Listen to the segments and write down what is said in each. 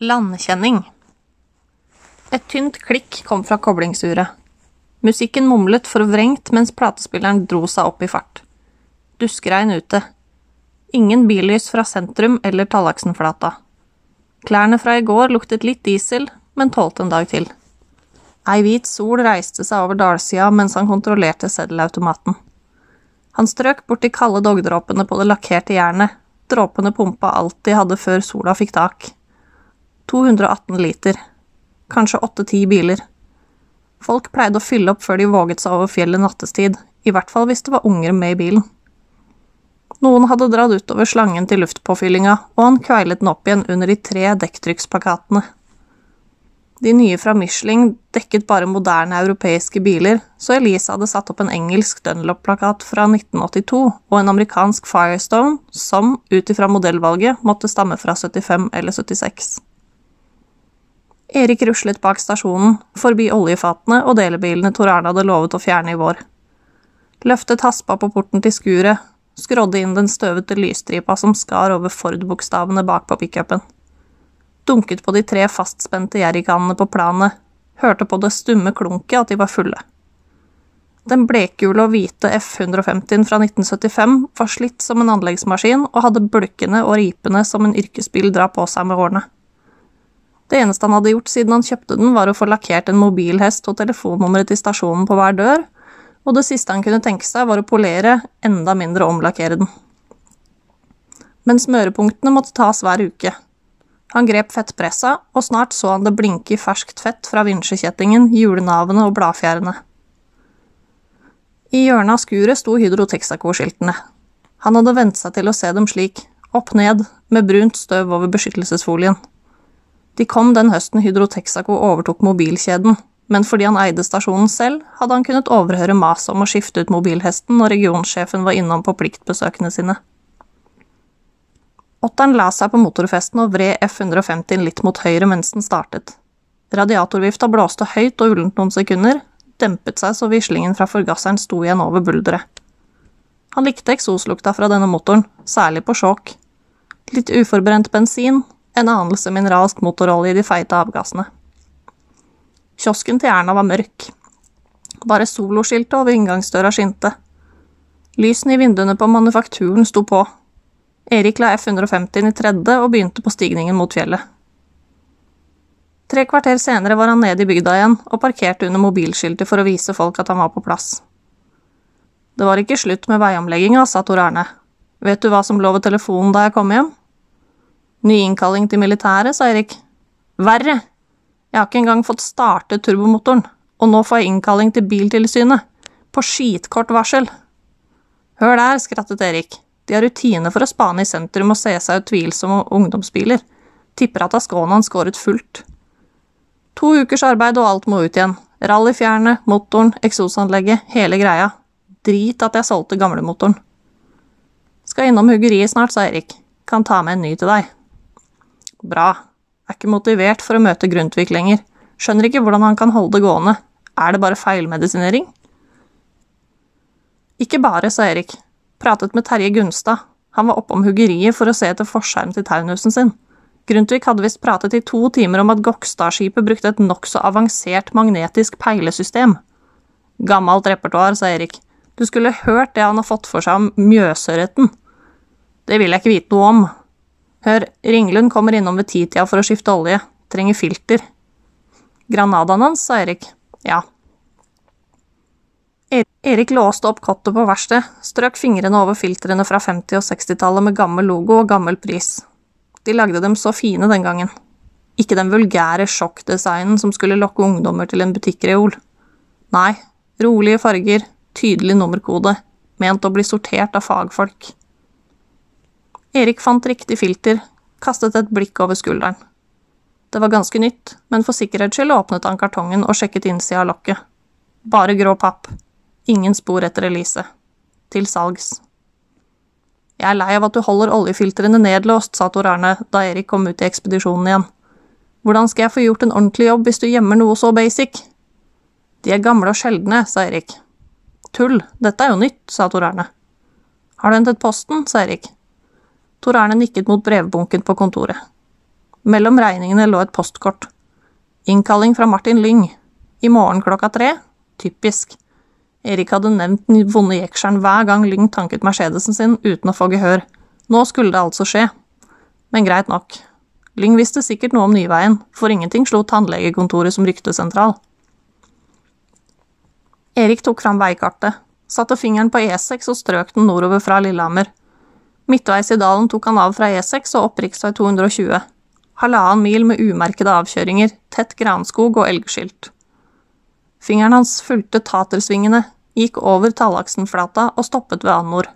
Landkjenning. Et tynt klikk kom fra koblingsuret. Musikken mumlet forvrengt mens platespilleren dro seg opp i fart. Duskregn ute. Ingen billys fra sentrum eller Tallaksenflata. Klærne fra i går luktet litt diesel, men tålte en dag til. Ei hvit sol reiste seg over dalsida mens han kontrollerte seddelautomaten. Han strøk bort de kalde dogdråpene på det lakkerte jernet, dråpene pumpa alt de hadde før sola fikk tak. 218 liter. Kanskje åtte-ti biler. Folk pleide å fylle opp før de våget seg over fjellet nattestid, i hvert fall hvis det var unger med i bilen. Noen hadde dratt utover slangen til luftpåfyllinga, og han kveilet den opp igjen under de tre dekktrykksplakatene. De nye fra Michelin dekket bare moderne europeiske biler, så Elise hadde satt opp en engelsk Dunlop-plakat fra 1982 og en amerikansk Firestone som, ut ifra modellvalget, måtte stamme fra 75 eller 76. Erik ruslet bak stasjonen, forbi oljefatene og delebilene Tor Arne hadde lovet å fjerne i vår. Løftet haspa på porten til skuret, skrådde inn den støvete lysstripa som skar over Ford-bokstavene bakpå pickupen. Dunket på de tre fastspente jerrykanene på planet, hørte på det stumme klunket at de var fulle. Den blekgule og hvite F-150-en fra 1975 var slitt som en anleggsmaskin og hadde bulkene og ripene som en yrkesbil drar på seg med årene. Det eneste han hadde gjort siden han kjøpte den, var å få lakkert en mobilhest og telefonnummeret til stasjonen på hver dør, og det siste han kunne tenke seg, var å polere, enda mindre omlakkere den. Men smørepunktene måtte tas hver uke. Han grep fettpressa, og snart så han det blinke i ferskt fett fra vinsjekjettingen, julenavene og bladfjærene. I hjørnet av skuret sto Hydro Texaco-skiltene. Han hadde vent seg til å se dem slik, opp ned, med brunt støv over beskyttelsesfolien. De kom den høsten Hydro Texaco overtok mobilkjeden, men fordi han eide stasjonen selv, hadde han kunnet overhøre maset om å skifte ut mobilhesten når regionsjefen var innom på pliktbesøkene sine. Åtteren la seg på motorfesten og vred F-150 litt mot høyre mens den startet. Radiatorvifta blåste høyt og ullent noen sekunder, dempet seg så vislingen fra forgasseren sto igjen over bulderet. Han likte eksoslukta fra denne motoren, særlig på sjåk. Litt uforbrent bensin, en anelse mineralsk motorolje i de feite avgassene. Kiosken til Erna var mørk. Bare soloskiltet over inngangsdøra skinte. Lysene i vinduene på manufakturen sto på. Erik la F-150 i tredje og begynte på stigningen mot fjellet. Tre kvarter senere var han nede i bygda igjen og parkerte under mobilskiltet for å vise folk at han var på plass. Det var ikke slutt med veiomlegginga, sa Tor Arne. Vet du hva som lå ved telefonen da jeg kom hjem? Ny innkalling til militæret, sa Erik. Verre! Jeg har ikke engang fått startet turbomotoren, og nå får jeg innkalling til Biltilsynet. På skitkort varsel. Hør der, skrattet Erik. De har rutine for å spane i sentrum og se seg ut tvilsomme ungdomsbiler. Tipper at Asconaen skåret fullt. To ukers arbeid og alt må ut igjen. Rallyfjernet, motoren, eksosanlegget, hele greia. Drit at jeg solgte gamlemotoren. Skal innom huggeriet snart, sa Erik. Kan ta med en ny til deg. Bra. Er ikke motivert for å møte Grundtvig lenger. Skjønner ikke hvordan han kan holde det gående. Er det bare feilmedisinering? Ikke bare, sa Erik. Pratet med Terje Gunstad. Han var oppom huggeriet for å se etter forskjerm til Taunusen sin. Grundtvig hadde visst pratet i to timer om at Gokstadskipet brukte et nokså avansert magnetisk peilesystem. Gammelt repertoar, sa Erik. Du skulle hørt det han har fått for seg om Mjøsørreten. Det vil jeg ikke vite noe om. Hør, Ringlund kommer innom ved titida for å skifte olje. Trenger filter. Granadaen hans, sa Erik. Ja, Erik låste opp kottet på verkstedet, strøk fingrene over filtrene fra 50- og 60-tallet med gammel logo og gammel pris. De lagde dem så fine den gangen. Ikke den vulgære sjokkdesignen som skulle lokke ungdommer til en butikkreol. Nei, rolige farger, tydelig nummerkode, ment å bli sortert av fagfolk. Erik fant riktig filter, kastet et blikk over skulderen. Det var ganske nytt, men for sikkerhets skyld åpnet han kartongen og sjekket innsida av lokket. Bare grå papp. Ingen spor etter Elise. Til salgs. Jeg er lei av at du holder oljefiltrene nedlåst, sa Tor Arne da Erik kom ut i ekspedisjonen igjen. Hvordan skal jeg få gjort en ordentlig jobb hvis du gjemmer noe så basic? De er gamle og sjeldne, sa Erik. Tull, dette er jo nytt, sa Tor Arne. Har du hentet posten, sa Erik. Tor Arne nikket mot brevbunken på kontoret. Mellom regningene lå et postkort. Innkalling fra Martin Lyng. I morgen klokka tre. Typisk. Erik hadde nevnt den vonde jekselen hver gang Lyng tanket Mercedesen sin uten å få gehør. Nå skulle det altså skje. Men greit nok. Lyng visste sikkert noe om Nyveien, for ingenting slo tannlegekontoret som ryktesentral. Erik tok fram veikartet, satte fingeren på E6 og strøk den nordover fra Lillehammer. Midtveis i dalen tok han av fra E6 og opp rv. 220. Halvannen mil med umerkede avkjøringer, tett granskog og elgskilt. Fingeren hans fulgte tatersvingene, gikk over Tallaksenflata og stoppet ved Annor.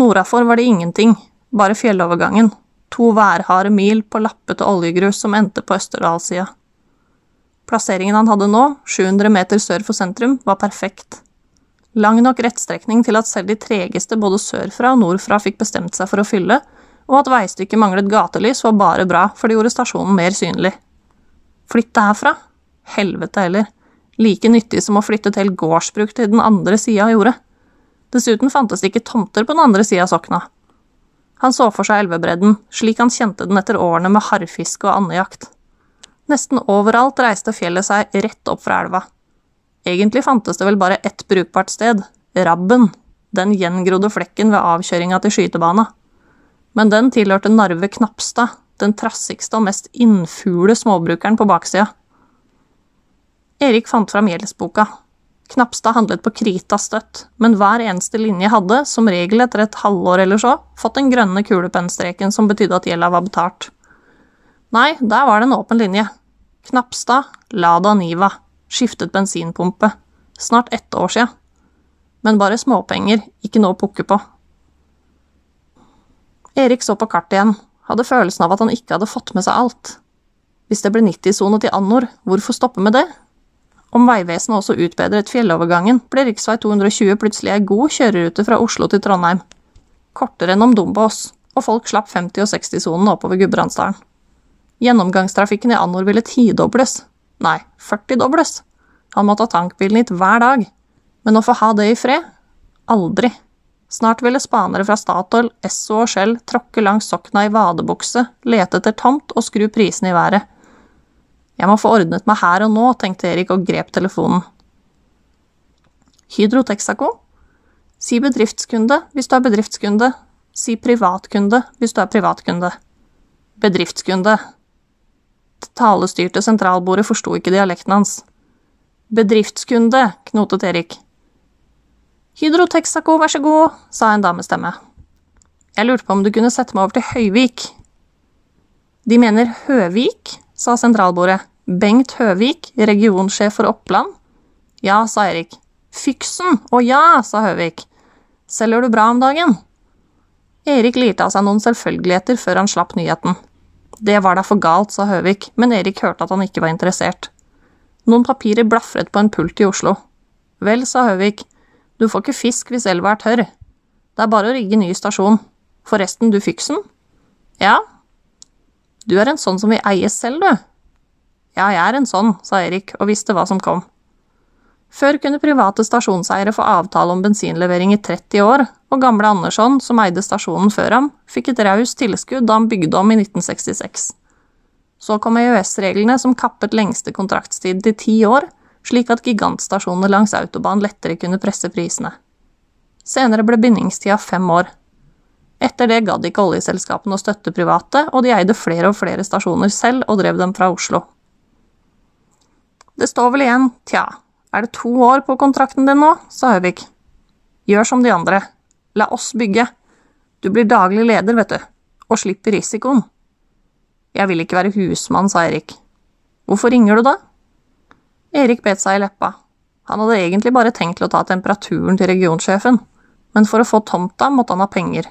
Nordafor var det ingenting, bare fjellovergangen, to værharde mil på lappete oljegrus som endte på Østerdalssida. Plasseringen han hadde nå, 700 meter sør for sentrum, var perfekt. Lang nok rettstrekning til at selv de tregeste både sørfra og nordfra fikk bestemt seg for å fylle, og at veistykket manglet gatelys var bare bra, for det gjorde stasjonen mer synlig. Flytte herfra? Helvete heller. Like nyttig som å flytte til gårdsbruk til den andre sida av jordet. Dessuten fantes det ikke tomter på den andre sida av Sokna. Han så for seg elvebredden, slik han kjente den etter årene med harrfiske og andejakt. Nesten overalt reiste fjellet seg rett opp fra elva. Egentlig fantes det vel bare ett brukbart sted, Rabben, den gjengrodde flekken ved avkjøringa til skytebana. Men den tilhørte Narve Knapstad, den trassigste og mest innfule småbrukeren på baksida. Erik fant fram gjeldsboka. Knapstad handlet på krita støtt, men hver eneste linje hadde, som regel etter et halvår eller så, fått den grønne kulepennstreken som betydde at gjelda var betalt. Nei, der var det en åpen linje. Knapstad, Lada Niva. Skiftet bensinpumpe. Snart ett år sia. Men bare småpenger, ikke noe å pukke på. Erik så på kartet igjen, hadde følelsen av at han ikke hadde fått med seg alt. Hvis det ble 90-sone til Annor, hvorfor stoppe med det? Om Vegvesenet også utbedret fjellovergangen, ble rv. 220 plutselig ei god kjørerute fra Oslo til Trondheim. Kortere enn om Dombås, og folk slapp 50- og 60-sonen oppover Gudbrandsdalen. Gjennomgangstrafikken i Annor ville tidobles. Nei, 40-dobles. Han måtte ha tankbilen hit hver dag. Men å få ha det i fred? Aldri. Snart ville spanere fra Statoil, Esso og Shell tråkke langs Sokna i vadebukse, lete etter tomt og skru prisene i været. Jeg må få ordnet meg her og nå, tenkte Erik og grep telefonen. Hydro Texaco? Si bedriftskunde hvis du er bedriftskunde. Si privatkunde hvis du er privatkunde. Bedriftskunde talestyrte sentralbordet forsto ikke dialekten hans. Bedriftskunde, knotet Erik. Hydro Texaco, vær så god, sa en damestemme. Jeg lurte på om du kunne sette meg over til Høyvik. De mener Høvik, sa sentralbordet. Bengt Høvik, regionsjef for Oppland? Ja, sa Erik. Fyksen, å ja, sa Høvik. Selger du bra om dagen? Erik lirte av seg noen selvfølgeligheter før han slapp nyheten. Det var da for galt, sa Høvik, men Erik hørte at han ikke var interessert. Noen papirer blafret på en pult i Oslo. Vel, sa Høvik, du får ikke fisk hvis elva er tørr. Det er bare å rigge ny stasjon. Forresten, du fiksen? Ja? Du er en sånn som vil eies selv, du. Ja, jeg er en sånn, sa Erik og visste hva som kom. Før kunne private stasjonseiere få avtale om bensinlevering i 30 år, og gamle Andersson, som eide stasjonen før ham, fikk et raust tilskudd da han bygde om i 1966. Så kom EØS-reglene som kappet lengste kontraktstid til ti år, slik at gigantstasjonene langs autobahn lettere kunne presse prisene. Senere ble bindingstida fem år. Etter det gadd ikke oljeselskapene å støtte private, og de eide flere og flere stasjoner selv og drev dem fra Oslo. Det står vel igjen, tja, er det to år på kontrakten din nå? sa Høvik. Gjør som de andre. La oss bygge. Du blir daglig leder, vet du, og slipper risikoen. Jeg vil ikke være husmann, sa Erik. Hvorfor ringer du da? Erik bet seg i leppa. Han hadde egentlig bare tenkt til å ta temperaturen til regionsjefen, men for å få tomta måtte han ha penger,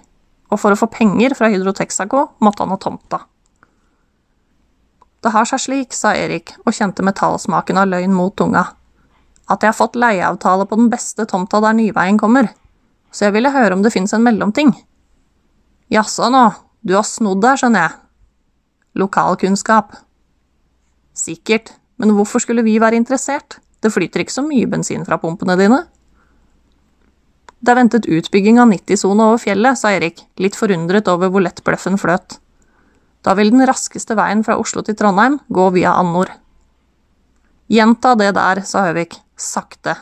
og for å få penger fra Hydro Texaco måtte han ha tomta. Det har seg slik, sa Erik og kjente metallsmaken av løgn mot tunga at jeg har fått leieavtale på den beste tomta der Nyveien kommer, så jeg ville høre om det fins en mellomting. Jaså nå, du har snodd der, skjønner jeg. Lokalkunnskap. Sikkert, men hvorfor skulle vi være interessert? Det flyter ikke så mye bensin fra pumpene dine. Det er ventet utbygging av 90-sone over fjellet, sa Erik, litt forundret over hvor lett bløffen fløt. Da vil den raskeste veien fra Oslo til Trondheim gå via Annor. Gjenta det der, sa Høvik. Sakte.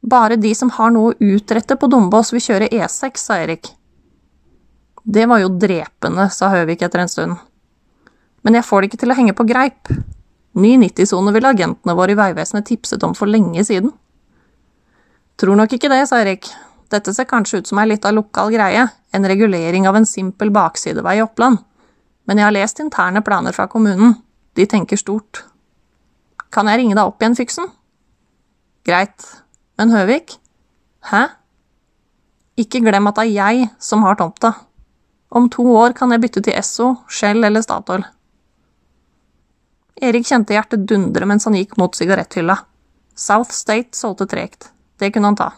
Bare de som har noe å utrette på Dombås vil kjøre E6, sa Erik. Det var jo drepende, sa Høvik etter en stund. Men jeg får det ikke til å henge på greip. Ny 90-sone ville agentene våre i Vegvesenet tipset om for lenge siden. Tror nok ikke det, sa Erik. Dette ser kanskje ut som ei lita lokal greie, en regulering av en simpel baksidevei i Oppland. Men jeg har lest interne planer fra kommunen. De tenker stort. Kan jeg ringe deg opp igjen, Fyksen? Greit. Men Høvik? Hæ? Ikke glem at det er jeg som har tomta. Om to år kan jeg bytte til Esso, Shell eller Statoil. Erik kjente hjertet dundre mens han gikk mot sigaretthylla. South State solgte tregt. Det kunne han ta.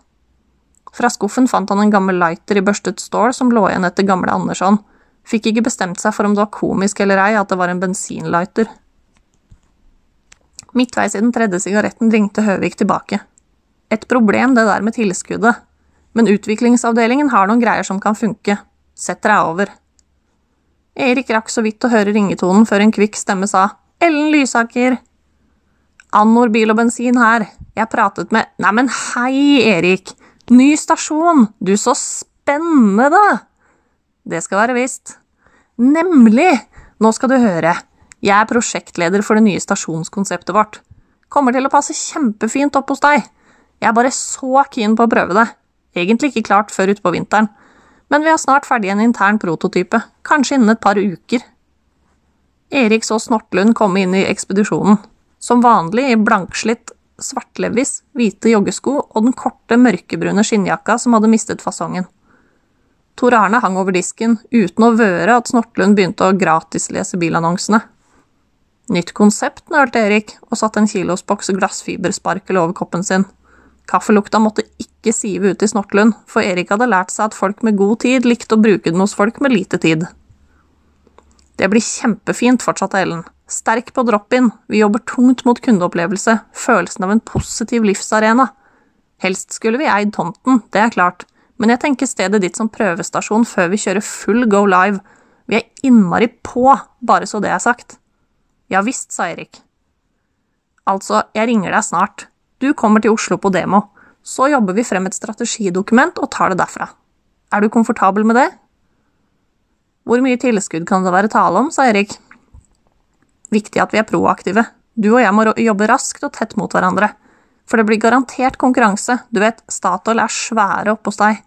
Fra skuffen fant han en gammel lighter i børstet stål som lå igjen etter gamle Andersson. Fikk ikke bestemt seg for om det var komisk eller ei at det var en bensinlighter. Midtveis i den tredje sigaretten ringte Høvik tilbake. Et problem det der med tilskuddet, men utviklingsavdelingen har noen greier som kan funke. Sett deg over. Erik rakk så vidt å høre ringetonen før en kvikk stemme sa Ellen Lysaker. Annor bil og bensin her. Jeg pratet med Neimen, hei, Erik. Ny stasjon! Du, så spennende! Det skal være visst. Nemlig! Nå skal du høre. Jeg er prosjektleder for det nye stasjonskonseptet vårt. Kommer til å passe kjempefint opp hos deg. Jeg er bare så keen på å prøve det. Egentlig ikke klart før utpå vinteren. Men vi har snart ferdig en intern prototype. Kanskje innen et par uker. Erik så Snortlund komme inn i ekspedisjonen. Som vanlig i blankslitt svartlevis, hvite joggesko og den korte, mørkebrune skinnjakka som hadde mistet fasongen. Tor Arne hang over disken, uten å vøre at Snortlund begynte å gratislese bilannonsene. Nytt konsept, nølte Erik, og satte en kilosboks glassfibersparkel over koppen sin. Kaffelukta måtte ikke sive ut i Snortlund, for Erik hadde lært seg at folk med god tid likte å bruke den hos folk med lite tid. Det blir kjempefint, fortsatte Ellen. Sterk på drop-in, vi jobber tungt mot kundeopplevelse, følelsen av en positiv livsarena. Helst skulle vi eid tomten, det er klart, men jeg tenker stedet ditt som prøvestasjon før vi kjører full go live. Vi er innmari på, bare så det er sagt. Ja visst, sa Erik. Altså, jeg ringer deg snart. Du kommer til Oslo på demo. Så jobber vi frem et strategidokument og tar det derfra. Er du komfortabel med det? Hvor mye tilskudd kan det være tale om, sa Erik. Viktig at vi er proaktive. Du og jeg må jobbe raskt og tett mot hverandre. For det blir garantert konkurranse, du vet, Statoil er svære oppe hos deg.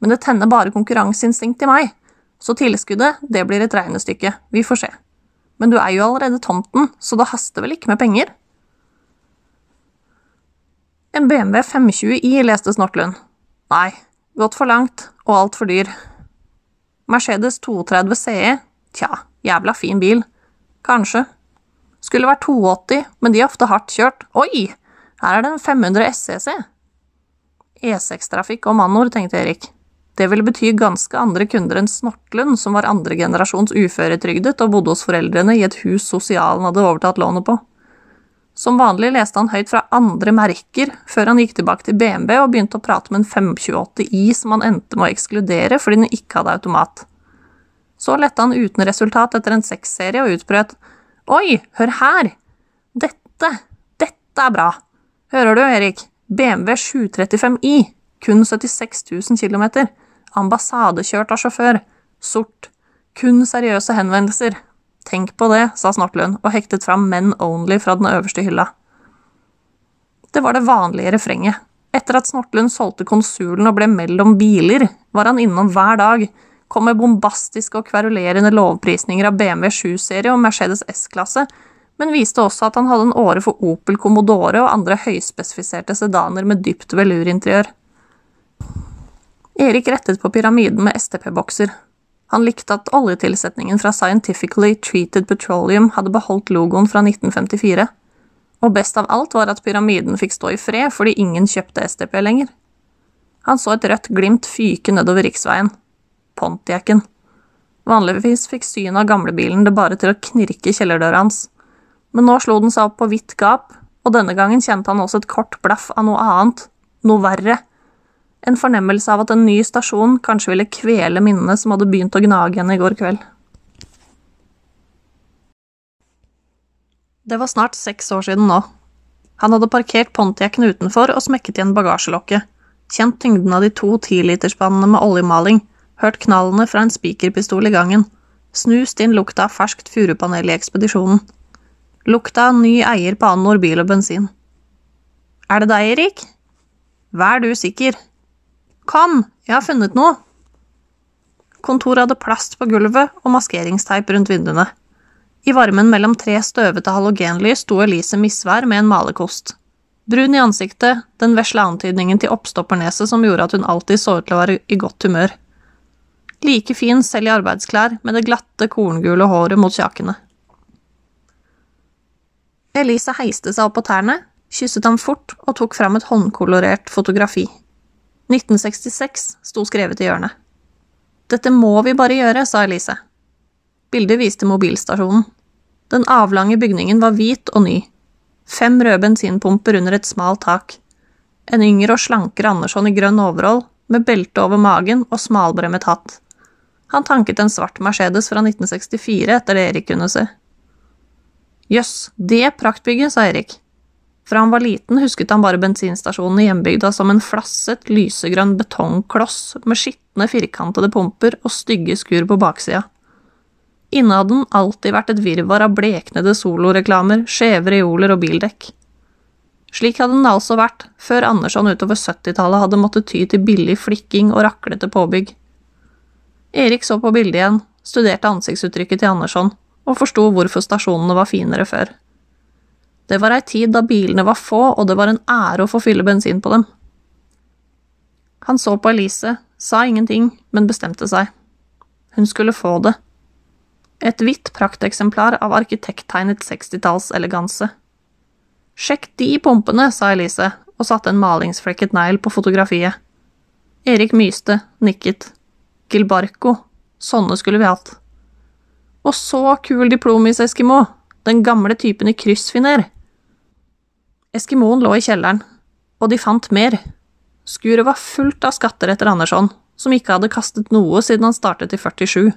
Men det tenner bare konkurranseinstinkt i meg. Så tilskuddet, det blir et regnestykke, vi får se. Men du er jo allerede tomten, så det haster vel ikke med penger? En BMW 520i, leste Snortlund. Nei, gått for langt og altfor dyr. Mercedes 32 CE, tja, jævla fin bil. Kanskje. Skulle vært 280, men de er ofte hardt kjørt. Oi, her er det en 500 SCC. E6-trafikk og mannord, tenkte Erik. Det ville bety ganske andre kunder enn Snortlund, som var andregenerasjons uføretrygdet og bodde hos foreldrene i et hus sosialen hadde overtatt lånet på. Som vanlig leste han høyt fra andre merker, før han gikk tilbake til BMW og begynte å prate med en 528i som han endte med å ekskludere fordi den ikke hadde automat. Så lette han uten resultat etter en seksserie og utbrøt Oi, hør her! Dette, dette er bra! Hører du, Erik? BMW 735i, kun 76 000 km, ambassadekjørt av sjåfør, sort, kun seriøse henvendelser. Tenk på det, sa Snortlund og hektet fram Men Only fra den øverste hylla. Det var det vanlige refrenget. Etter at Snortlund solgte konsulen og ble mellom biler, var han innom hver dag, kom med bombastiske og kverulerende lovprisninger av BMW 7-serie og Mercedes S-klasse, men viste også at han hadde en åre for Opel Commodore og andre høyspesifiserte sedaner med dypt velurinteriør. Erik rettet på pyramiden med STP-bokser. Han likte at oljetilsetningen fra Scientifically Treated Petroleum hadde beholdt logoen fra 1954, og best av alt var at pyramiden fikk stå i fred fordi ingen kjøpte STP lenger. Han så et rødt glimt fyke nedover riksveien. Pontiacen. Vanligvis fikk synet av gamlebilen det bare til å knirke kjellerdøra hans, men nå slo den seg opp på vidt gap, og denne gangen kjente han også et kort blaff av noe annet, noe verre en fornemmelse av at en ny stasjon kanskje ville kvele minnene som hadde begynt å gnage henne i går kveld. Det var snart seks år siden nå. Han hadde parkert Pontiacen utenfor og smekket igjen bagasjelokket, kjent tyngden av de to tiliterspannene med oljemaling, hørt knallene fra en spikerpistol i gangen, snust inn lukta av ferskt furupanel i ekspedisjonen, lukta av ny eier på Annor bil og bensin. Er det deg, Erik? Vær du sikker, Kom, jeg har funnet noe. Kontoret hadde plast på gulvet og maskeringsteip rundt vinduene. I varmen mellom tre støvete halogenlys sto Elise Misvær med en malerkost. Brun i ansiktet, den vesle antydningen til oppstoppernese som gjorde at hun alltid så ut til å være i godt humør. Like fin selv i arbeidsklær, med det glatte, korngule håret mot kjakene. Elise heiste seg opp på tærne, kysset ham fort og tok fram et håndkolorert fotografi. 1966 sto skrevet i hjørnet. Dette må vi bare gjøre, sa Elise. Bildet viste mobilstasjonen. Den avlange bygningen var hvit og ny. Fem røde bensinpumper under et smalt tak. En yngre og slankere Andersson i grønn overhold, med belte over magen og smalbremmet hatt. Han tanket en svart Mercedes fra 1964 etter det Erik kunne se. Jøss, det praktbygget, sa Erik. Fra han var liten, husket han bare bensinstasjonen i hjembygda som en flasset, lysegrønn betongkloss med skitne, firkantede pumper og stygge skur på baksida. Inne hadde den alltid vært et virvar av bleknede soloreklamer, skjeve reoler og bildekk. Slik hadde den altså vært før Andersson utover 70-tallet hadde måttet ty til billig flikking og raklete påbygg. Erik så på bildet igjen, studerte ansiktsuttrykket til Andersson og forsto hvorfor stasjonene var finere før. Det var ei tid da bilene var få, og det var en ære å få fylle bensin på dem. Han så på Elise, sa ingenting, men bestemte seg. Hun skulle få det. Et hvitt prakteksemplar av arkitekttegnet sekstitallseleganse. Sjekk de pumpene, sa Elise og satte en malingsflekket negl på fotografiet. Erik myste, nikket. Gilbarco, sånne skulle vi hatt. Og så kul diplomis Eskimo, den gamle typen i kryssfiner. Eskimoen lå i kjelleren, og de fant mer. Skuret var fullt av skatter etter Andersson, som ikke hadde kastet noe siden han startet i 47.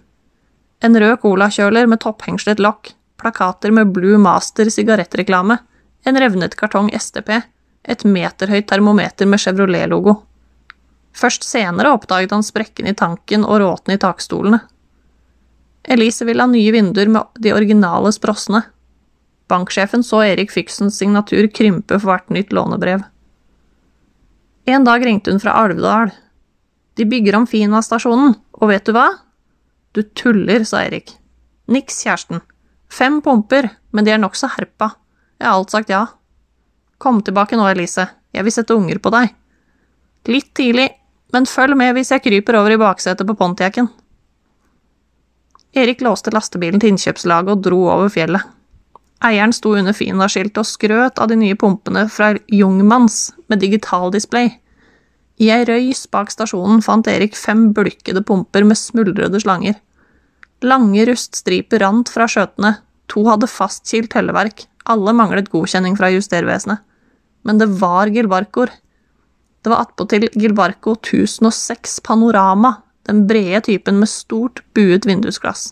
En rød colakjøler med topphengslet lokk, plakater med Blue Master sigarettreklame, en revnet kartong STP, et meterhøyt termometer med Chevrolet-logo. Først senere oppdaget han sprekken i tanken og råten i takstolene. Elise ville ha nye vinduer med de originale sprossene, Banksjefen så Erik Fyksens signatur krympe for hvert nytt lånebrev. En dag ringte hun fra Alvdal. De bygger om Fina-stasjonen, og vet du hva? Du tuller, sa Erik. Niks, kjæresten. Fem pumper, men de er nokså herpa. Jeg har alt sagt ja. Kom tilbake nå, Elise, jeg vil sette unger på deg. Litt tidlig, men følg med hvis jeg kryper over i baksetet på Pontiacen. Erik låste lastebilen til innkjøpslaget og dro over fjellet. Eieren sto under Fina-skiltet og skrøt av de nye pumpene fra Jungmanns med digitaldisplay. I ei røys bak stasjonen fant Erik fem bulkede pumper med smuldrede slanger. Lange ruststriper rant fra skjøtene, to hadde fastkilt helleverk, alle manglet godkjenning fra Justervesenet. Men det var Gilbarcoer. Det var attpåtil Gilbarco 1006 Panorama, den brede typen med stort, buet vindusglass.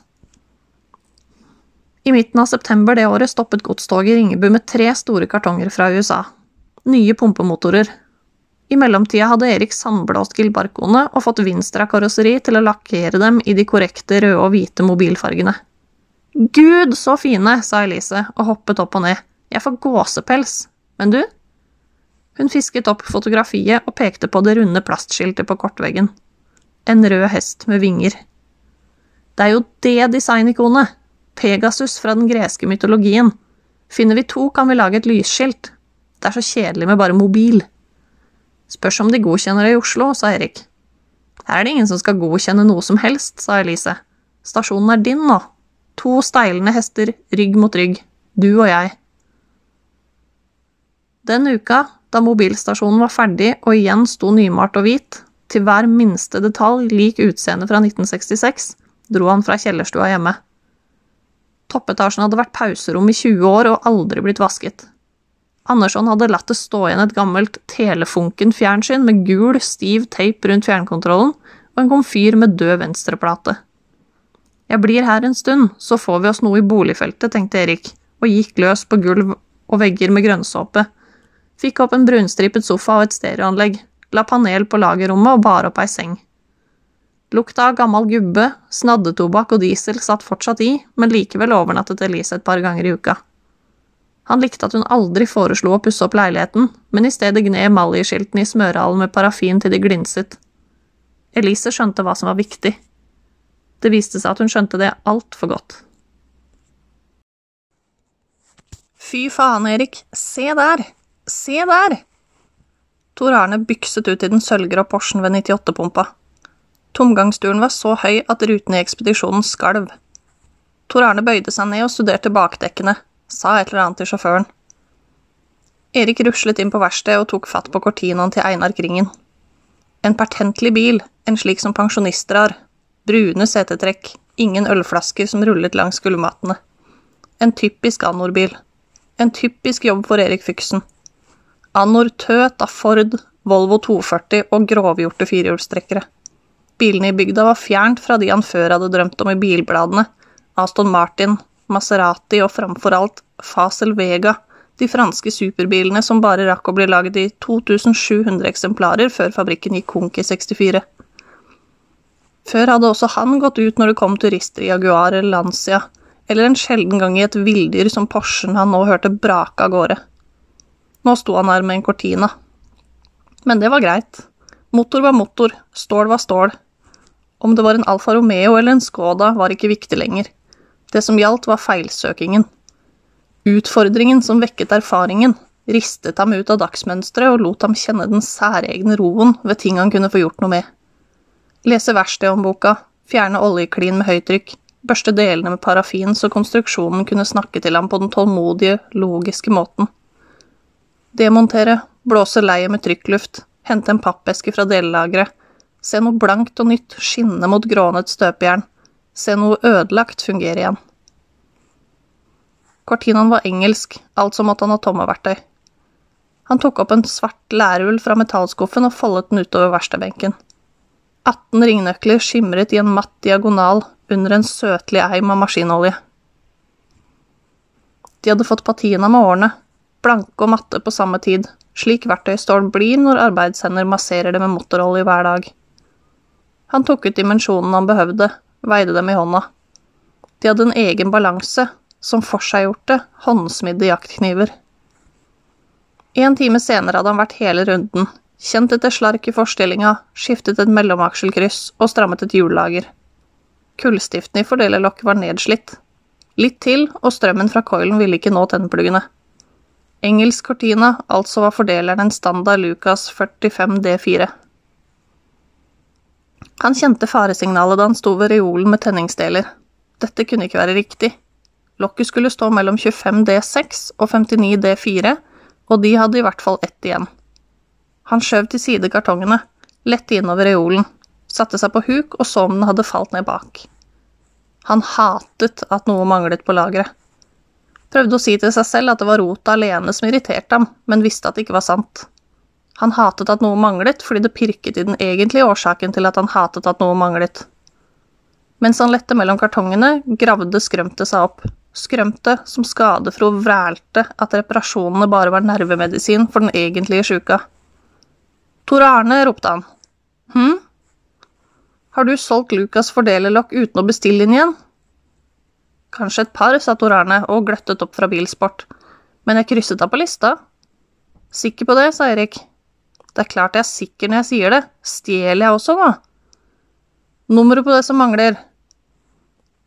I midten av september det året stoppet godstoget i Ringebu med tre store kartonger fra USA. Nye pumpemotorer. I mellomtida hadde Erik sandblåst Gilbarcoene og fått Vinstra karosseri til å lakkere dem i de korrekte røde og hvite mobilfargene. Gud, så fine, sa Elise og hoppet opp og ned. Jeg får gåsepels. Men du? Hun fisket opp fotografiet og pekte på det runde plastskiltet på kortveggen. En rød hest med vinger. Det er jo det designikonet! Pegasus fra den greske mytologien. Finner vi to, kan vi lage et lysskilt. Det er så kjedelig med bare mobil. Spørs om de godkjenner det i Oslo, sa Erik. Her er det ingen som skal godkjenne noe som helst, sa Elise. Stasjonen er din nå. To steilende hester, rygg mot rygg. Du og jeg. Den uka, da mobilstasjonen var ferdig og igjen sto nymalt og hvit, til hver minste detalj lik utseendet fra 1966, dro han fra kjellerstua hjemme. Toppetasjen hadde vært pauserom i 20 år og aldri blitt vasket. Andersson hadde latt det stå igjen et gammelt Telefunken-fjernsyn med gul, stiv teip rundt fjernkontrollen og en komfyr med død venstreplate. Jeg blir her en stund, så får vi oss noe i boligfeltet, tenkte Erik, og gikk løs på gulv og vegger med grønnsåpe. Fikk opp en brunstripet sofa og et stereoanlegg, la panel på lagerrommet og bar opp ei seng. Lukta av gammel gubbe, snaddetobakk og diesel satt fortsatt i, men likevel overnattet Elise et par ganger i uka. Han likte at hun aldri foreslo å pusse opp leiligheten, men i stedet gned emaljeskiltene i smørehallen med parafin til de glinset. Elise skjønte hva som var viktig. Det viste seg at hun skjønte det altfor godt. Fy faen, Erik, se der! Se der! Tor Arne bykset ut i den sølvgrå Porschen ved 98-pumpa. Tomgangsturen var så høy at ruten i ekspedisjonen skalv. Tor Arne bøyde seg ned og studerte bakdekkene, sa et eller annet til sjåføren. Erik ruslet inn på verkstedet og tok fatt på cortinaen til Einar Kringen. En pertentlig bil, en slik som pensjonister har. Brune setetrekk, ingen ølflasker som rullet langs gulvmatene. En typisk Anor-bil. En typisk jobb for Erik Fyksen. Anor tøt av Ford, Volvo 240 og grovgjorte firehjulstrekkere. Bilene i bygda var fjernt fra de han før hadde drømt om i bilbladene. Aston Martin, Maserati og framfor alt Fasel Vega, de franske superbilene som bare rakk å bli laget i 2700 eksemplarer før fabrikken gikk konk i 64. Før hadde også han gått ut når det kom turister i Jaguar eller Lancia, eller en sjelden gang i et villdyr som Porschen han nå hørte brake av gårde. Nå sto han her med en Cortina. Men det var greit. Motor var motor, stål var stål. Om det var en Alfa Romeo eller en Skoda, var ikke viktig lenger. Det som gjaldt, var feilsøkingen. Utfordringen som vekket erfaringen, ristet ham ut av dagsmønsteret og lot ham kjenne den særegne roen ved ting han kunne få gjort noe med. Lese verkstedhåndboka, fjerne oljeklin med høytrykk, børste delene med parafin så konstruksjonen kunne snakke til ham på den tålmodige, logiske måten. Demontere, blåse leiet med trykkluft, hente en pappeske fra delelageret, se noe blankt og nytt skinne mot grånet støpejern, se noe ødelagt fungere igjen. Cortinaen var engelsk, altså måtte han ha tommeverktøy. Han tok opp en svart lærull fra metallskuffen og foldet den utover verkstedbenken. 18 ringnøkler skimret i en matt diagonal under en søtlig eim av maskinolje. De hadde fått patina med årene, blanke og matte på samme tid, slik verktøystål blir når arbeidshender masserer det med motorolje hver dag. Han tok ut dimensjonene han behøvde, veide dem i hånda. De hadde en egen balanse, som forseggjorte, håndsmidde jaktkniver. En time senere hadde han vært hele runden, kjent etter slark i forstillinga, skiftet et mellomakselkryss og strammet et hjullager. Kullstiften i fordelerlokket var nedslitt. Litt til, og strømmen fra coilen ville ikke nå tennpluggene. Engelsk cortina, altså var fordeleren en standard Lucas 45 D4. Han kjente faresignalet da han sto ved reolen med tenningsdeler. Dette kunne ikke være riktig. Lokket skulle stå mellom 25 D6 og 59 D4, og de hadde i hvert fall ett igjen. Han skjøv til side kartongene, lette innover reolen, satte seg på huk og så om den hadde falt ned bak. Han hatet at noe manglet på lageret. Prøvde å si til seg selv at det var rotet alene som irriterte ham, men visste at det ikke var sant. Han hatet at noe manglet, fordi det pirket i den egentlige årsaken til at han hatet at noe manglet. Mens han lette mellom kartongene, gravde skrømtet seg opp. Skrømtet som skadefro vrælte at reparasjonene bare var nervemedisin for den egentlige sjuka. Tor Arne, ropte han. Hm? Har du solgt Lukas fordelerlokk uten å bestille inn igjen? Kanskje et par, sa Tor Arne og gløttet opp fra Bilsport. Men jeg krysset av på lista. Sikker på det, sa Erik. Det er klart jeg er sikker når jeg sier det. Stjeler jeg også, nå? Nummeret på det som mangler.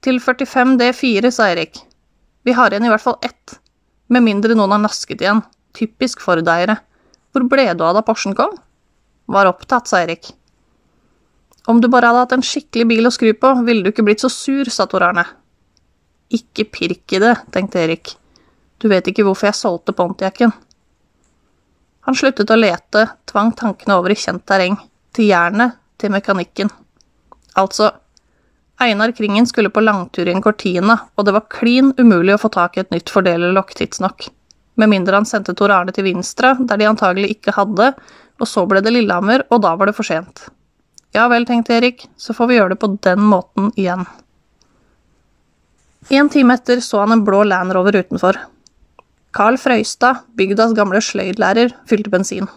Til 45 D4, sa Erik. Vi har igjen i hvert fall ett. Med mindre noen har nasket igjen. Typisk Ford-eiere. Hvor ble du av da Porschen kom? Var opptatt, sa Erik. Om du bare hadde hatt en skikkelig bil å skru på, ville du ikke blitt så sur, sa Tor Arne. Ikke pirk i det, tenkte Erik. Du vet ikke hvorfor jeg solgte Pontiacen. Han sluttet å lete, tvang tankene over i kjent terreng, til jernet, til mekanikken. Altså, Einar Kringen skulle på langtur i en Cortina, og det var klin umulig å få tak i et nytt fordelerlokk tidsnok. Med mindre han sendte Tor Arne til Vinstra, der de antagelig ikke hadde, og så ble det Lillehammer, og da var det for sent. Ja vel, tenkte Erik, så får vi gjøre det på den måten igjen. En time etter så han en blå Land Rover utenfor. Carl Frøystad, bygdas gamle sløydlærer, fylte bensin.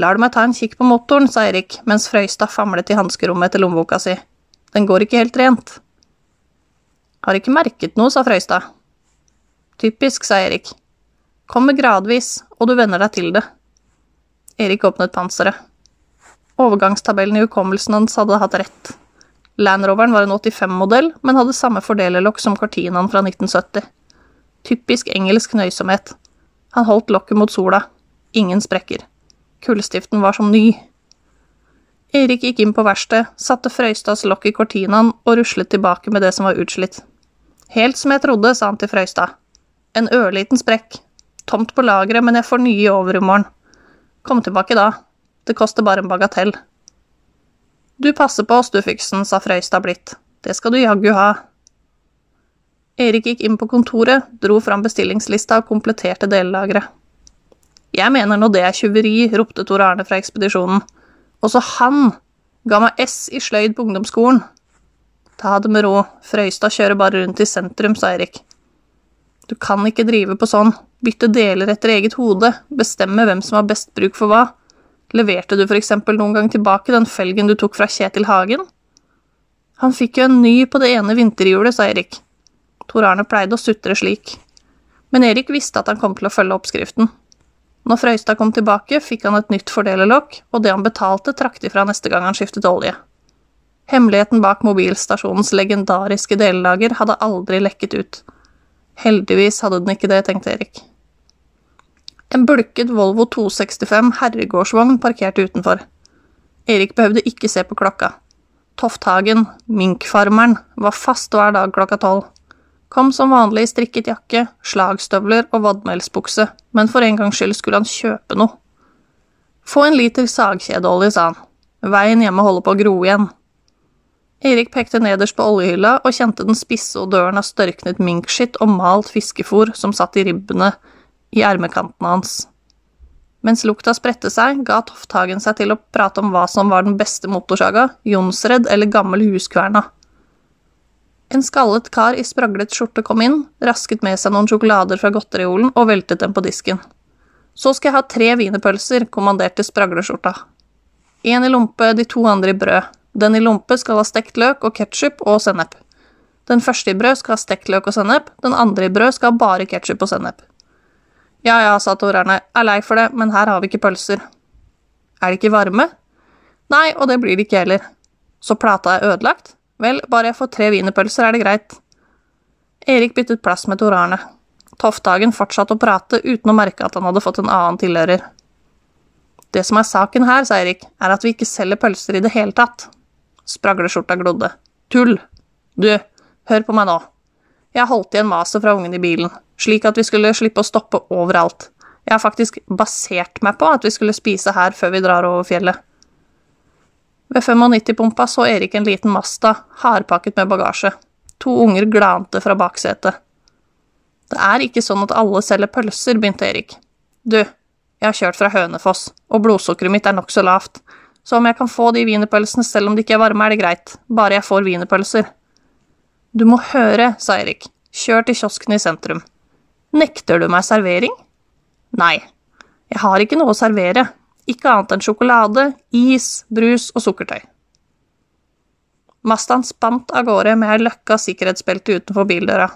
Lar du meg ta en kikk på motoren, sa Erik, mens Frøystad famlet i hanskerommet etter lommeboka si. Den går ikke helt rent. Har ikke merket noe, sa Frøystad. Typisk, sa Erik. Kommer gradvis, og du venner deg til det. Erik åpnet panseret. Overgangstabellen i hukommelsen hans hadde hatt rett. Land Roveren var en 85-modell, men hadde samme fordelerlokk som Cortinaen fra 1970. Typisk engelsk nøysomhet. Han holdt lokket mot sola. Ingen sprekker. Kullstiften var som ny. Erik gikk inn på verkstedet, satte Frøystads lokk i Cortinaen og ruslet tilbake med det som var utslitt. Helt som jeg trodde, sa han til Frøystad. En ørliten sprekk. Tomt på lageret, men jeg får nye i overmorgen. Kom tilbake da. Det koster bare en bagatell. Du passer på oss, du, Fyksen, sa Frøystad blidt. Det skal du jaggu ha. Erik gikk inn på kontoret, dro fram bestillingslista og kompletterte delelageret. Jeg mener nå det er tjuveri, ropte Tor Arne fra ekspedisjonen. Også han ga meg S i sløyd på ungdomsskolen. Ta det med ro, Frøystad kjører bare rundt i sentrum, sa Erik. Du kan ikke drive på sånn, bytte deler etter eget hode, bestemme hvem som har best bruk for hva. Leverte du for eksempel noen gang tilbake den felgen du tok fra Kjetil Hagen? Han fikk jo en ny på det ene vinterhjulet, sa Erik. Tor Arne pleide å sutre slik. Men Erik visste at han kom til å følge oppskriften. Når Frøystad kom tilbake, fikk han et nytt fordelerlokk, og det han betalte, trakk de fra neste gang han skiftet olje. Hemmeligheten bak mobilstasjonens legendariske delelager hadde aldri lekket ut. Heldigvis hadde den ikke det, tenkte Erik. En bulket Volvo 265 herregårdsvogn parkerte utenfor. Erik behøvde ikke se på klokka. Tofthagen, minkfarmeren, var fast hver dag klokka tolv. Kom som vanlig i strikket jakke, slagstøvler og vadmelsbukse, men for en gangs skyld skulle han kjøpe noe. Få en liter sagkjedeolje, sa han. Veien hjemme holder på å gro igjen. Erik pekte nederst på oljehylla og kjente den spisse odøren av størknet minkskitt og malt fiskefôr som satt i ribbene i ermekantene hans. Mens lukta spredte seg, ga Tofthagen seg til å prate om hva som var den beste motorsaga, Jonsredd eller gammel huskverna. En skallet kar i spraglet skjorte kom inn, rasket med seg noen sjokolader fra godteriolen og veltet dem på disken. Så skal jeg ha tre wienerpølser, kommanderte spragleskjorta. Én i lompe, de to andre i brød. Den i lompe skal ha stekt løk og ketsjup og sennep. Den første i brød skal ha stekt løk og sennep, den andre i brød skal ha bare ketsjup og sennep. Ja ja, sa Tor Arne, er lei for det, men her har vi ikke pølser. Er de ikke varme? Nei, og det blir de ikke heller. Så plata er ødelagt? Vel, bare jeg får tre wienerpølser, er det greit. Erik byttet plass med Tor Arne. Tofthagen fortsatte å prate uten å merke at han hadde fått en annen tilhører. Det som er saken her, sa Erik, er at vi ikke selger pølser i det hele tatt. Spragleskjorta glodde. Tull! Du, hør på meg nå. Jeg holdt igjen maset fra ungen i bilen, slik at vi skulle slippe å stoppe overalt. Jeg har faktisk basert meg på at vi skulle spise her før vi drar over fjellet. Ved 95-pumpa så Erik en liten Masta, hardpakket med bagasje. To unger glante fra baksetet. Det er ikke sånn at alle selger pølser, begynte Erik. Du, jeg har kjørt fra Hønefoss, og blodsukkeret mitt er nokså lavt, så om jeg kan få de wienerpølsene selv om de ikke er varme, er det greit, bare jeg får wienerpølser. Du må høre, sa Erik, kjør til kiosken i sentrum. Nekter du meg servering? Nei, jeg har ikke noe å servere, ikke annet enn sjokolade, is, brus og sukkertøy. Mastan spant av gårde med ei løkka sikkerhetsbelte utenfor bildøra.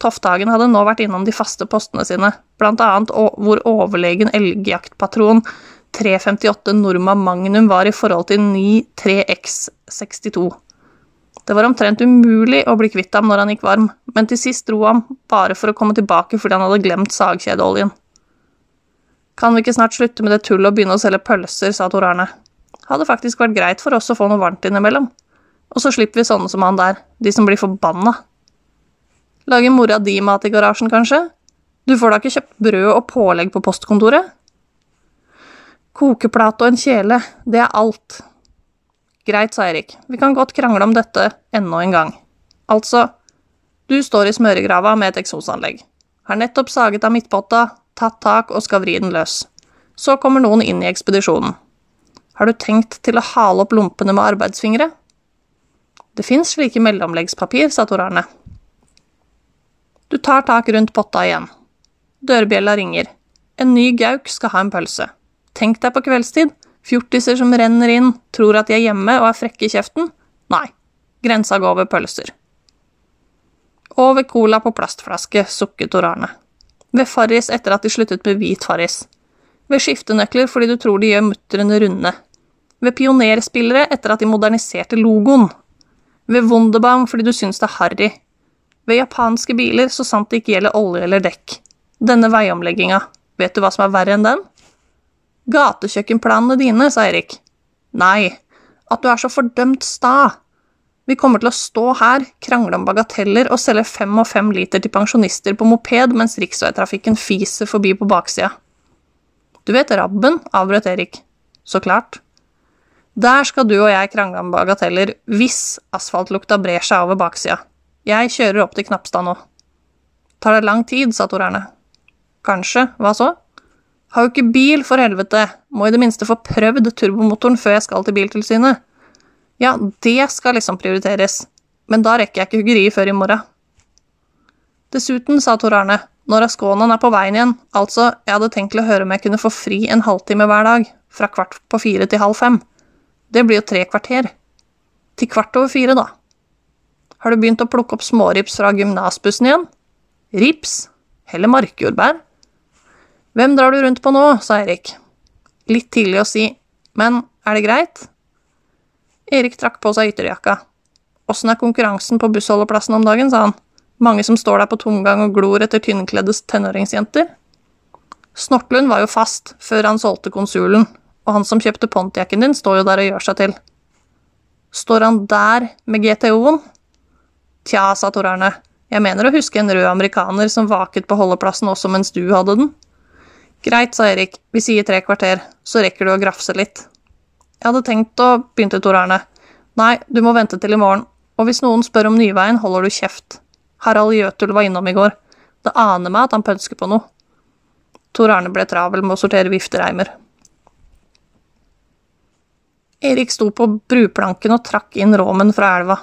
Tofthagen hadde nå vært innom de faste postene sine, blant annet hvor overlegen elgjaktpatron 358 Norma Magnum var i forhold til 93X62. Det var omtrent umulig å bli kvitt ham når han gikk varm, men til sist dro han bare for å komme tilbake fordi han hadde glemt sagkjedeoljen. Kan vi ikke snart slutte med det tullet og begynne å selge pølser, sa Tor Arne. Hadde faktisk vært greit for oss å få noe varmt innimellom. Og så slipper vi sånne som han der, de som blir forbanna. Lager mora di mat i garasjen, kanskje? Du får da ikke kjøpt brød og pålegg på postkontoret? Kokeplate og en kjele, det er alt. Greit, sa Erik, vi kan godt krangle om dette enda en gang. Altså, du står i smøregrava med et eksosanlegg. Har nettopp saget av midtpotta, tatt tak og skal vri den løs. Så kommer noen inn i ekspedisjonen. Har du tenkt til å hale opp lompene med arbeidsfingre? Det fins slike mellomleggspapir, sa Tor Arne. Du tar tak rundt potta igjen. Dørbjella ringer. En ny gauk skal ha en pølse. Tenk deg på kveldstid. Fjortiser som renner inn, tror at de er hjemme og er frekke i kjeften. Nei, grensa går ved pølser. Og ved cola på plastflaske, sukket Tor Arne. Ved Farris etter at de sluttet med hvit Farris. Ved skiftenøkler fordi du tror de gjør mutterende runde. Ved pionerspillere etter at de moderniserte logoen. Ved Wunderbaum fordi du syns det er harry. Ved japanske biler så sant det ikke gjelder olje eller dekk. Denne veiomlegginga, vet du hva som er verre enn den? Gatekjøkkenplanene dine, sa Erik. Nei, at du er så fordømt sta. Vi kommer til å stå her, krangle om bagateller og selge fem og fem liter til pensjonister på moped mens riksveitrafikken fiser forbi på baksida. Du vet Rabben, avbrøt Erik. Så klart. Der skal du og jeg krangle om bagateller hvis asfaltlukta brer seg over baksida. Jeg kjører opp til Knapstad nå. Tar det lang tid, sa Tor Erne. Kanskje, hva så? Har jo ikke bil, for helvete, må i det minste få prøvd turbomotoren før jeg skal til Biltilsynet. Ja, det skal liksom prioriteres, men da rekker jeg ikke huggeriet før i morgen. Dessuten, sa Tor Arne, når Askonan er på veien igjen, altså, jeg hadde tenkt å høre om jeg kunne få fri en halvtime hver dag, fra kvart på fire til halv fem. Det blir jo tre kvarter. Til kvart over fire, da. Har du begynt å plukke opp smårips fra gymnasbussen igjen? Rips? Heller markjordbær? Hvem drar du rundt på nå? sa Erik. Litt tidlig å si, men er det greit? Erik trakk på seg ytterjakka. Åssen er konkurransen på bussholdeplassen om dagen, sa han. Mange som står der på tomgang og glor etter tynnkledde tenåringsjenter. Snortlund var jo fast før han solgte konsulen, og han som kjøpte Pontiacen din, står jo der og gjør seg til. Står han der med GTO-en? Tja, sa Tor Arne, jeg mener å huske en rød amerikaner som vaket på holdeplassen også mens du hadde den. Greit, sa Erik, vi sier tre kvarter, så rekker du å grafse litt. Jeg hadde tenkt å, begynte Tor Arne. Nei, du må vente til i morgen, og hvis noen spør om Nyveien, holder du kjeft. Harald Jøtul var innom i går. Det aner meg at han pønsker på noe. Tor Arne ble travel med å sortere viftereimer. Erik sto på bruplanken og trakk inn råmen fra elva.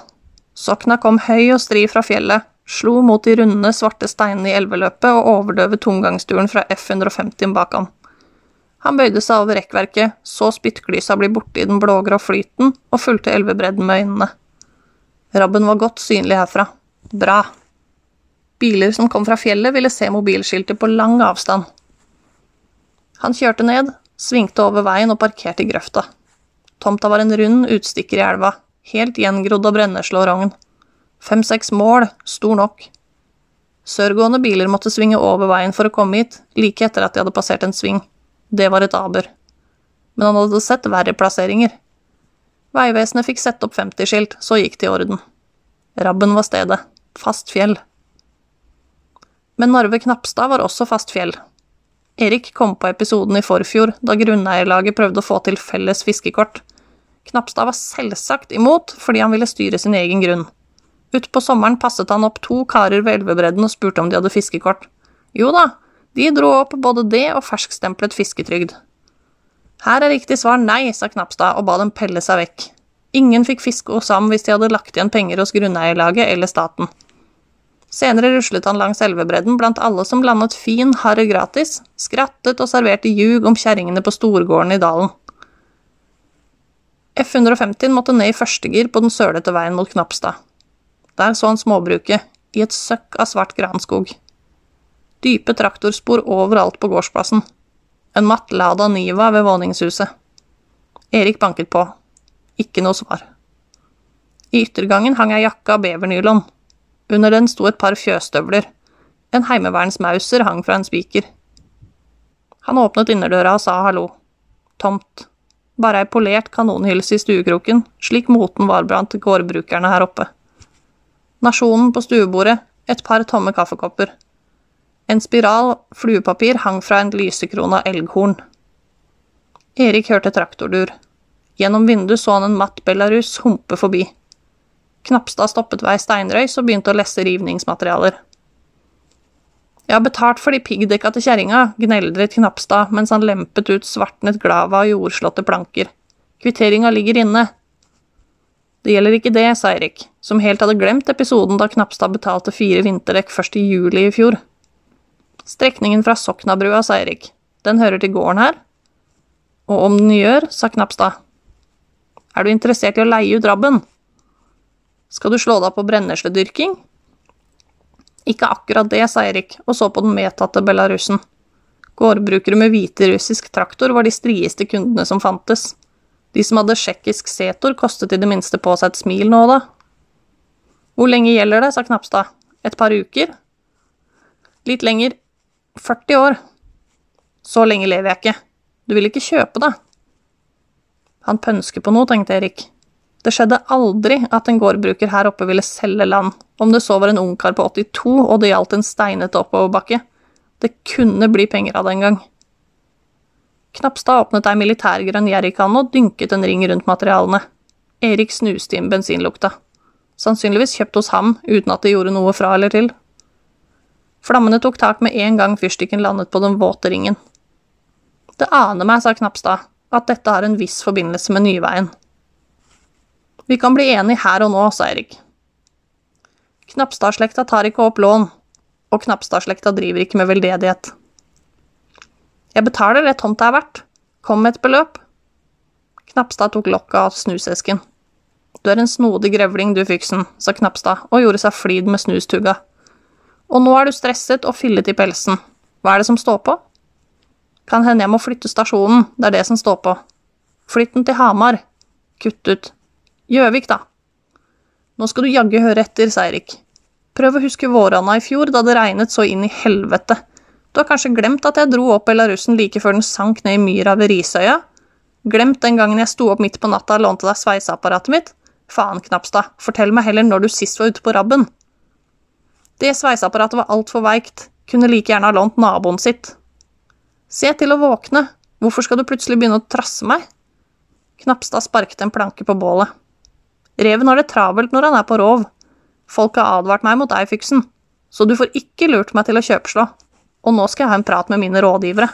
Sokna kom høy og stri fra fjellet, slo mot de runde, svarte steinene i elveløpet og overdøvet tomgangsturen fra F-150 bak ham. Han bøyde seg over rekkverket, så spyttklysa bli borte i den blågrå flyten og fulgte elvebredden med øynene. Rabben var godt synlig herfra. Bra. Biler som kom fra fjellet, ville se mobilskiltet på lang avstand. Han kjørte ned, svingte over veien og parkerte i grøfta. Tomta var en rund utstikker i elva, helt gjengrodd av brenneslå og rogn. Fem-seks mål, stor nok. Sørgående biler måtte svinge over veien for å komme hit, like etter at de hadde passert en sving. Det var et aber. Men han hadde sett verre plasseringer. Vegvesenet fikk sette opp 50-skilt, så gikk det i orden. Rabben var stedet. Fast fjell. Men Narve Knapstad var også fast fjell. Erik kom på episoden i forfjor, da grunneierlaget prøvde å få til felles fiskekort. Knapstad var selvsagt imot, fordi han ville styre sin egen grunn. Utpå sommeren passet han opp to karer ved elvebredden og spurte om de hadde fiskekort. Jo da, de dro opp både det og ferskstemplet fisketrygd. Her er riktig svar nei, sa Knapstad og ba dem pelle seg vekk. Ingen fikk fiske hos ham hvis de hadde lagt igjen penger hos grunneierlaget eller staten. Senere ruslet han langs elvebredden blant alle som landet fin harre gratis, skrattet og serverte ljug om kjerringene på storgården i dalen. F-150 måtte ned i førstegir på den sølete veien mot Knapstad. Der så han småbruket, i et søkk av svart granskog. Dype traktorspor overalt på gårdsplassen. En matt Lada Niva ved våningshuset. Erik banket på. Ikke noe svar. I yttergangen hang ei jakke av bevernylon. Under den sto et par fjøsstøvler. En heimevernsmauser hang fra en spiker. Han åpnet innerdøra og sa hallo. Tomt. Bare ei polert kanonhylse i stuekroken, slik moten var blant gårdbrukerne her oppe. Nasjonen på stuebordet, et par tomme kaffekopper. En spiral fluepapir hang fra en lysekrona elghorn. Erik hørte traktordur. Gjennom vinduet så han en matt Belarus humpe forbi. Knapstad stoppet ved ei steinrøys og begynte å lesse rivningsmaterialer. Jeg har betalt for de piggdekka til kjerringa, gneldret Knapstad mens han lempet ut svartnet glava og jordslåtte planker. Kvitteringa ligger inne. Det gjelder ikke det, sa Erik, som helt hadde glemt episoden da Knapstad betalte fire vinterdekk først i juli i fjor. Strekningen fra Soknabrua, sa Erik. Den hører til gården her? Og om den gjør, sa Knapstad. Er du interessert i å leie ut rabben? Skal du slå deg på brennesledyrking? Ikke akkurat det, sa Erik og så på den medtatte belarusen. Gårdbrukere med hviterussisk traktor var de strieste kundene som fantes. De som hadde tsjekkisk setor, kostet i det minste på seg et smil nå da. Hvor lenge gjelder det, sa Knapstad. Et par uker? Litt lenger. 40 år. Så lenge lever jeg ikke. Du vil ikke kjøpe det? Han pønsker på noe, tenkte Erik. Det skjedde aldri at en gårdbruker her oppe ville selge land, om det så var en ungkar på 82 og det gjaldt en steinete oppoverbakke. Det kunne bli penger av det en gang. Knapstad åpnet ei militærgrønn jerrykanne og dynket en ring rundt materialene. Erik snuste inn bensinlukta. Sannsynligvis kjøpt hos ham, uten at det gjorde noe fra eller til. Flammene tok tak med en gang fyrstikken landet på den våte ringen. Det aner meg, sa Knapstad, at dette har en viss forbindelse med Nyveien. Vi kan bli enige her og nå, sa Erik. Knapstad-slekta tar ikke opp lån, og Knapstad-slekta driver ikke med veldedighet. Jeg betaler det tomta er verdt. Kom med et beløp. Knapstad tok lokket av snusesken. Du er en snodig grevling, du, Fyksen, sa Knapstad og gjorde seg flid med snustugga. Og nå er du stresset og fillet i pelsen. Hva er det som står på? Kan hende jeg må flytte stasjonen, det er det som står på. Flytt den til Hamar. Kutt ut. Gjøvik, da. Nå skal du jaggu høre etter, sa Eirik. Prøv å huske våronna i fjor, da det regnet så inn i helvete. Du har kanskje glemt at jeg dro opp Belarusen like før den sank ned i myra ved Risøya? Glemt den gangen jeg sto opp midt på natta og lånte deg sveiseapparatet mitt? Faen, Knapstad, fortell meg heller når du sist var ute på rabben. Det sveiseapparatet var altfor veikt, kunne like gjerne ha lånt naboen sitt. Se til å våkne, hvorfor skal du plutselig begynne å trasse meg? Knapstad sparket en planke på bålet. Reven har det travelt når han er på rov. Folk har advart meg mot deg, Fyksen, så du får ikke lurt meg til å kjøpslå og nå skal jeg ha en prat med mine rådgivere.